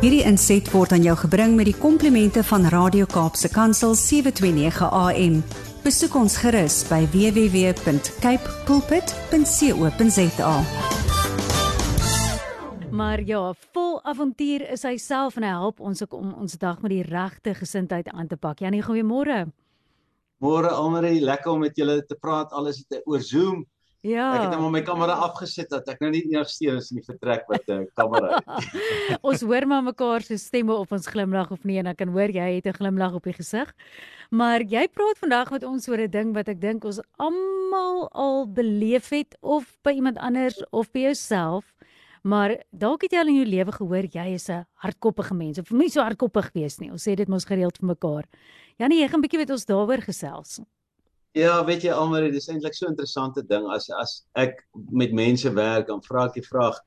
Hierdie inset word aan jou gebring met die komplimente van Radio Kaapse Kansel 729 AM. Besoek ons gerus by www.cape pulpit.co.za. Maar ja, vol avontuur is hy self en hy help ons ook om ons dag met die regte gesindheid aan te pak. Janie, goeiemôre. Môre Almarie, lekker om met julle te praat. Alles het oor Zoom. Ja. Ek het nou my kamera afgesit dat ek nou nie eers steeds in die vertrek met 'n kamera het. ons hoor maar mekaar se stemme of ons glimlag of nie en ek kan hoor jy het 'n glimlag op die gesig. Maar jy praat vandag met ons oor 'n ding wat ek dink ons almal al beleef het of by iemand anders of by jouself. Maar dalk het jy al in jou lewe gehoor jy is 'n hardkoppige mens of nie so hardkoppig wees nie. Ons sê dit mos gereeld vir mekaar. Janie, jy gaan 'n bietjie met ons daaroor gesels. Ja, weet jy Almarie, dis eintlik so 'n interessante ding as as ek met mense werk, dan vra ek die vraag: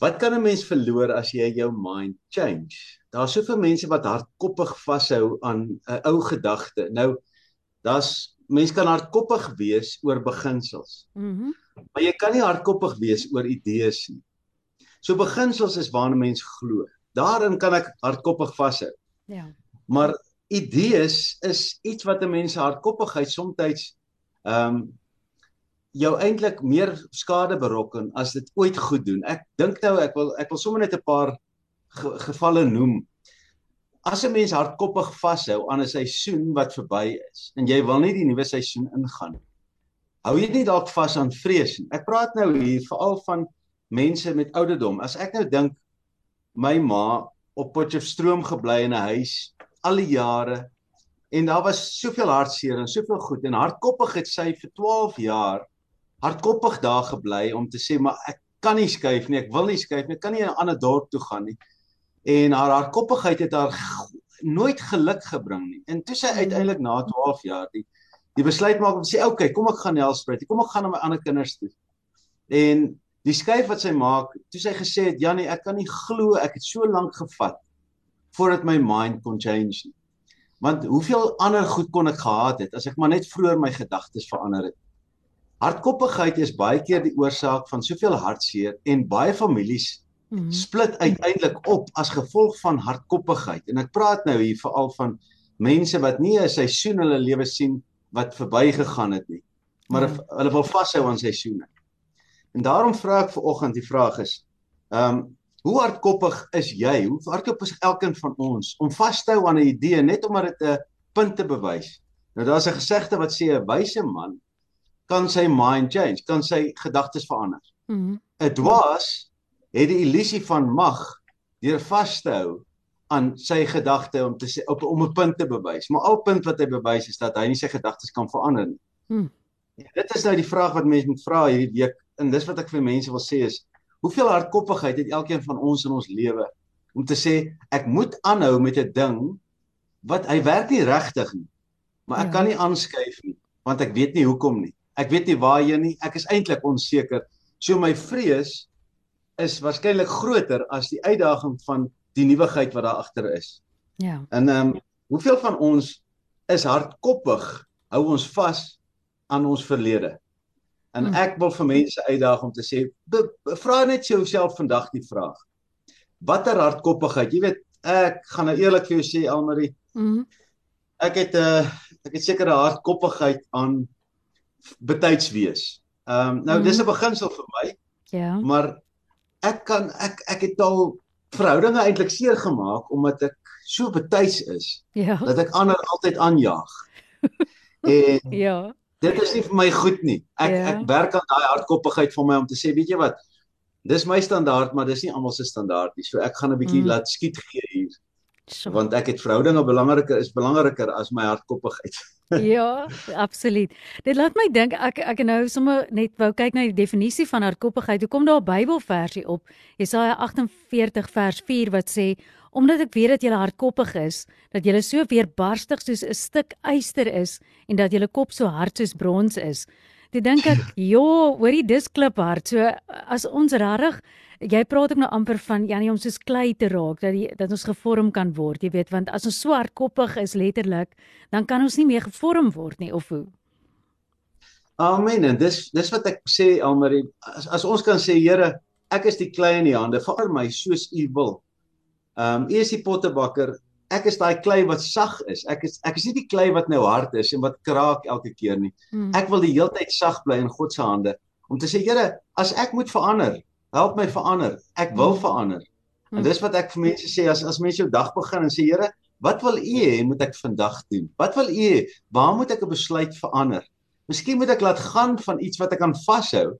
Wat kan 'n mens verloor as jy jou mind change? Daar's soveel mense wat hardkoppig vashou aan 'n ou gedagte. Nou, daar's mense kan hardkoppig wees oor beginsels. Mhm. Mm maar jy kan nie hardkoppig wees oor idees nie. So beginsels is waarna mens glo. Daarin kan ek hardkoppig vashou. Ja. Maar idees is iets wat 'n mens se hardkoppigheid soms ehm um, jou eintlik meer skade berokken as dit ooit goed doen. Ek dink nou ek wil ek wil sommer net 'n paar ge, gevalle noem. As 'n mens hardkoppig vashou aan 'n seisoen wat verby is en jy wil nie die nuwe seisoen ingaan nie. Hou jy nie dalk vas aan vrees nie. Ek praat nou hier veral van mense met ouderdom. As ek nou dink my ma op Potchefstroom gebly in 'n huis al die jare en daar was soveel hartseer en soveel goed en hardkoppig het sy vir 12 jaar hardkoppig daar gebly om te sê maar ek kan nie skuif nie, ek wil nie skuif nie, ek kan nie in 'n ander dorp toe gaan nie. En haar hardkoppigheid het haar nooit geluk gebring nie. En toe sy uiteindelik na 12 jaar die die besluit maak om te sê, "Oké, okay, kom ek gaan Nelspruit. Kom ek gaan na my ander kinders toe." En die skuif wat sy maak, toe sy gesê het, "Jannie, ek kan nie glo ek het so lank gevat voordat my mind kon change nie." Want hoeveel ander goed kon ek gehad het as ek maar net vroeër my gedagtes verander het? Hardkoppigheid is baie keer die oorsaak van soveel hartseer en baie families Mm -hmm. split uiteindelik op as gevolg van hardkoppigheid. En ek praat nou hier veral van mense wat nie 'n seisoen hulle lewe sien wat verbygegaan het nie, maar mm. hulle wil vashou aan seisoene. En daarom vra ek vanoggend die vraag is, ehm um, hoe hardkoppig is jy? Hoe hardkoppig is elkeen van ons om vas te hou aan 'n idee net omdat dit 'n punt te bewys? Nou daar's 'n gesegde wat sê 'n wyse man kan sy mind change, kan sy gedagtes verander. 'n Dwaas het die illusie van mag deur vas te hou aan sy gedagte om te sê op om 'n punt te bewys. Maar al punt wat hy bewys is dat hy nie sy gedagtes kan verander nie. Hmm. Ja, dit is nou die vraag wat mense moet vra hierdie week en dis wat ek vir mense wil sê is hoeveel hardkoppigheid het elkeen van ons in ons lewe om te sê ek moet aanhou met 'n ding wat hy werk nie regtig nie. Maar ek Ja. kan nie aanskuif nie want ek weet nie hoekom nie. Ek weet nie waarheen nie. Ek is eintlik onseker. So my vrees is waarskynlik groter as die uitdaging van die nuwigheid wat daar agter is. Ja. En ehm um, hoeveel van ons is hardkoppig, hou ons vas aan ons verlede. En Hmm. ek wil vir mense uitdaag om te sê, be- be- vra net jouself vandag die vraag. Watter hardkoppigheid, jy weet, ek gaan nou eerlik vir jou sê Almarie, Mhm. ek het 'n uh, ek het sekere hardkoppigheid aan betyds wees. Ehm um, nou Mhm. dis 'n beginsel vir my, Ja. maar ek kan ek ek het al verhoudinge eintlik seer gemaak omdat ek so betyds is Ja. dat ek ander altyd aanjaag. en Ja. Dit is nie vir my goed nie. Ek Ja. ek werk aan daai hardkoppigheid van my om te sê, weet jy wat? Dis my standaard, maar dis nie almal se standaard nie. So ek gaan 'n bietjie Mm. laat skiet gee hier, So. want ek het verhoudinge belangriker is belangriker as my hardkoppigheid. Ja, absoluut. Dit laat my dink ek ek nou sommer net wou kyk na die definisie van hardkoppigheid. Hoe kom daar 'n Bybelversie op? Jesaja 48 vers 4 wat sê omdat ek weet dat jy hardkoppig is, dat jy so weerbarstig soos 'n stuk yster is en dat jou kop so hard soos brons is. Toe dink ek, "Jo, hoorie dis kliphard." So as ons regtig jy praat ook nou amper van Janie om soos klei te raak dat die, dat ons gevorm kan word, jy weet, want as ons so hardkoppig is letterlik, dan kan ons nie meer gevorm word nie of hoe? Amen. En dis dis wat ek sê Almarie, as, as ons kan sê Here, ek is die klei in die hande, verander my soos U wil. Ehm um, U is die pottebakker. Ek is daai klei wat sag is. Ek is ek is nie die klei wat nou hard is en wat kraak elke keer nie. Hmm. Ek wil die hele tyd sag bly in God se hande om te sê Here, as ek moet verander, help my verander. Ek wil hmm. verander. En dis wat ek vir mense sê as as mense jou dag begin en sê Here, wat wil U hê moet ek vandag doen? Wat wil U hê? Waar moet ek 'n besluit verander? Miskien moet ek laat gaan van iets wat ek kan vashou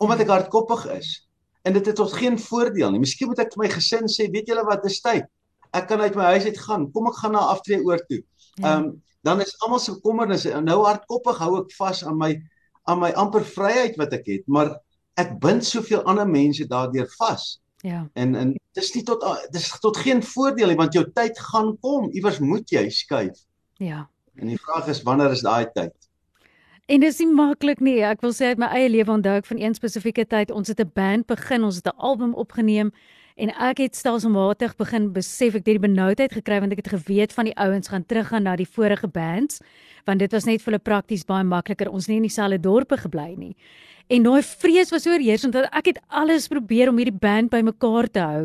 omdat ek hardkoppig is. En dit het tot geen voordeel nie. Miskien moet ek vir my gesin sê, weet julle wat, dis tyd. Ek kan uit my huis uit gaan. Kom ek gaan na aftree oor toe. Ja. Ehm um, dan is almal se bekommernisse nou hardkoppig hou ek vas aan my aan my amper vryheid wat ek het, maar ek bind soveel ander mense daardeur vas. Ja. En en dis nie tot dis tot geen voordeel nie want jou tyd gaan kom. Iewers moet jy skuif. Ja. En die vraag is wanneer is daai tyd? En dis nie maklik nie. Ek wil sê uit my eie lewe onthou ek van een spesifieke tyd, ons het 'n band begin, ons het 'n album opgeneem en ek het stelselmatig begin besef ek het die benoudheid gekry want ek het geweet van die ouens gaan teruggaan na die vorige bands want dit was net vir hulle prakties baie makliker ons nie in dieselfde dorpe gebly nie. En daai vrees was oorheersend dat ek het alles probeer om hierdie band bymekaar te hou.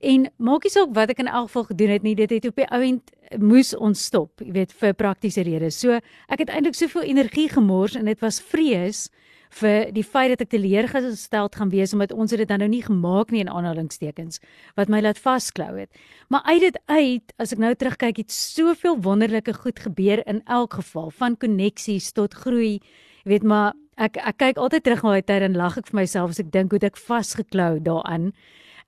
En maak nie saak wat ek in elk geval gedoen het nie, dit het op die ouend moes ons stop, jy weet, vir praktiese redes. So ek het eintlik soveel energie gemors en dit was vrees vir die feit dat ek teleurgestel gaan wees omdat ons dit dan nou nie gemaak nie in aanhalingstekens wat my laat vasklou het. Maar uit dit uit, as ek nou terugkyk, het soveel wonderlike goed gebeur in elk geval, van koneksies tot groei. Jy weet maar ek ek kyk altyd terug na daai tyd en lag ek vir myself as ek dink hoe ek vasgeklou daaraan.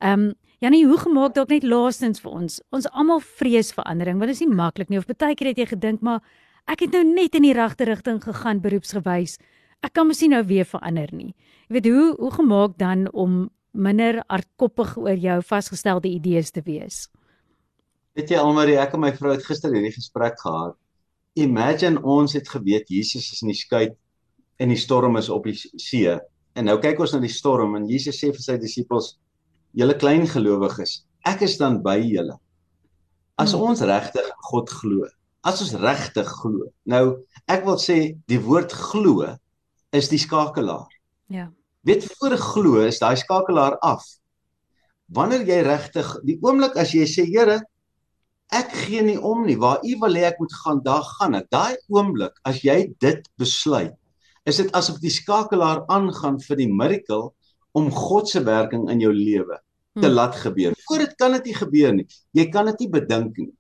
Ehm um, Janie, hoe gemaak dalk net laastens vir ons. Ons almal vrees verandering, want dit is nie maklik nie of baie keer het jy gedink maar ek het nou net in die regte rigting gegaan beroepsgewys. Ek kan mos nie nou weer verander nie. Jy weet hoe hoe gemaak dan om minder hardkoppig oor jou vasgestelde idees te wees. Weet jy Almarie, ek en my vrou het gister hierdie gesprek gehad. Imagine ons het geweet Jesus is in die skei en die storm is op die see. En nou kyk ons na die storm en Jesus sê vir sy disippels: "Julle klein gelowiges, ek is dan by julle." As hmm. ons regtig God glo, as ons regtig glo. Nou, ek wil sê die woord glo is die skakelaar. Ja. Weet voor glo is daai skakelaar af. Wanneer jy regtig die oomblik as jy sê Here, ek gee nie om nie, waar U wil hê ek moet gaan, daar gaan ek. Daai oomblik as jy dit besluit, is dit asof die skakelaar aangaan vir die miracle om God se werking in jou lewe te hmm. laat gebeur. Voor dit kan dit nie gebeur nie. Jy kan dit nie bedink nie.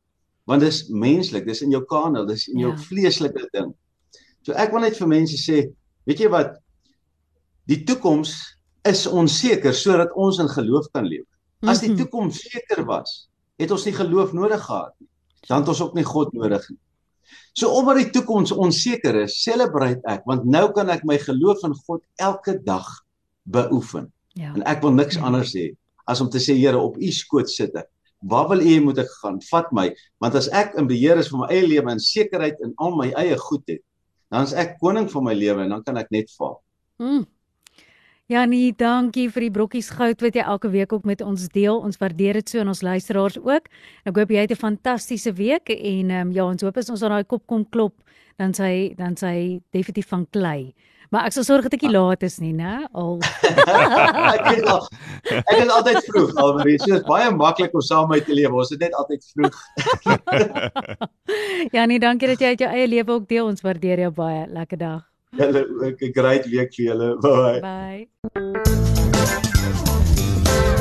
Want dit is menslik, dis in jou kanel, dis in jou ja. vleeslike ding. So ek wil net vir mense sê, weet jy wat? Die toekoms is onseker sodat ons in geloof kan leef. As die mhm. toekoms seker was, het ons nie geloof nodig gehad nie. Dan het ons ook nie God nodig nie. So omdat die toekoms onseker is, celebrate ek want nou kan ek my geloof in God elke dag beoefen. Ja. En ek wil niks ja. anders hê as om te sê Here op u skoot sit ek. Waar wil u moet ek gaan? Vat my want as ek in beheer is van my eie lewe en sekerheid in al my eie goed het, dan is ek koning van my lewe en dan kan ek net vaar. Mm. Janie, dankie vir die brokkies goud wat jy elke week ook met ons deel. Ons waardeer dit so en ons luisteraars ook. Ek hoop jy het 'n fantastiese week en ehm um, ja, ons hoop as ons aan daai kop kom klop, dan sy dan sy definitief van klei. Maar ek sal sorg dat ek nie laat is nie, né? Al. ek is al. Ek is altyd vroeg, Almarie. So is baie maklik om saam met te lewe. Ons is net altyd vroeg. Janie, dankie dat jy uit jou eie lewe ook deel. Ons waardeer jou baie. Lekker dag. Julle 'n great week vir julle. Bye. Bye.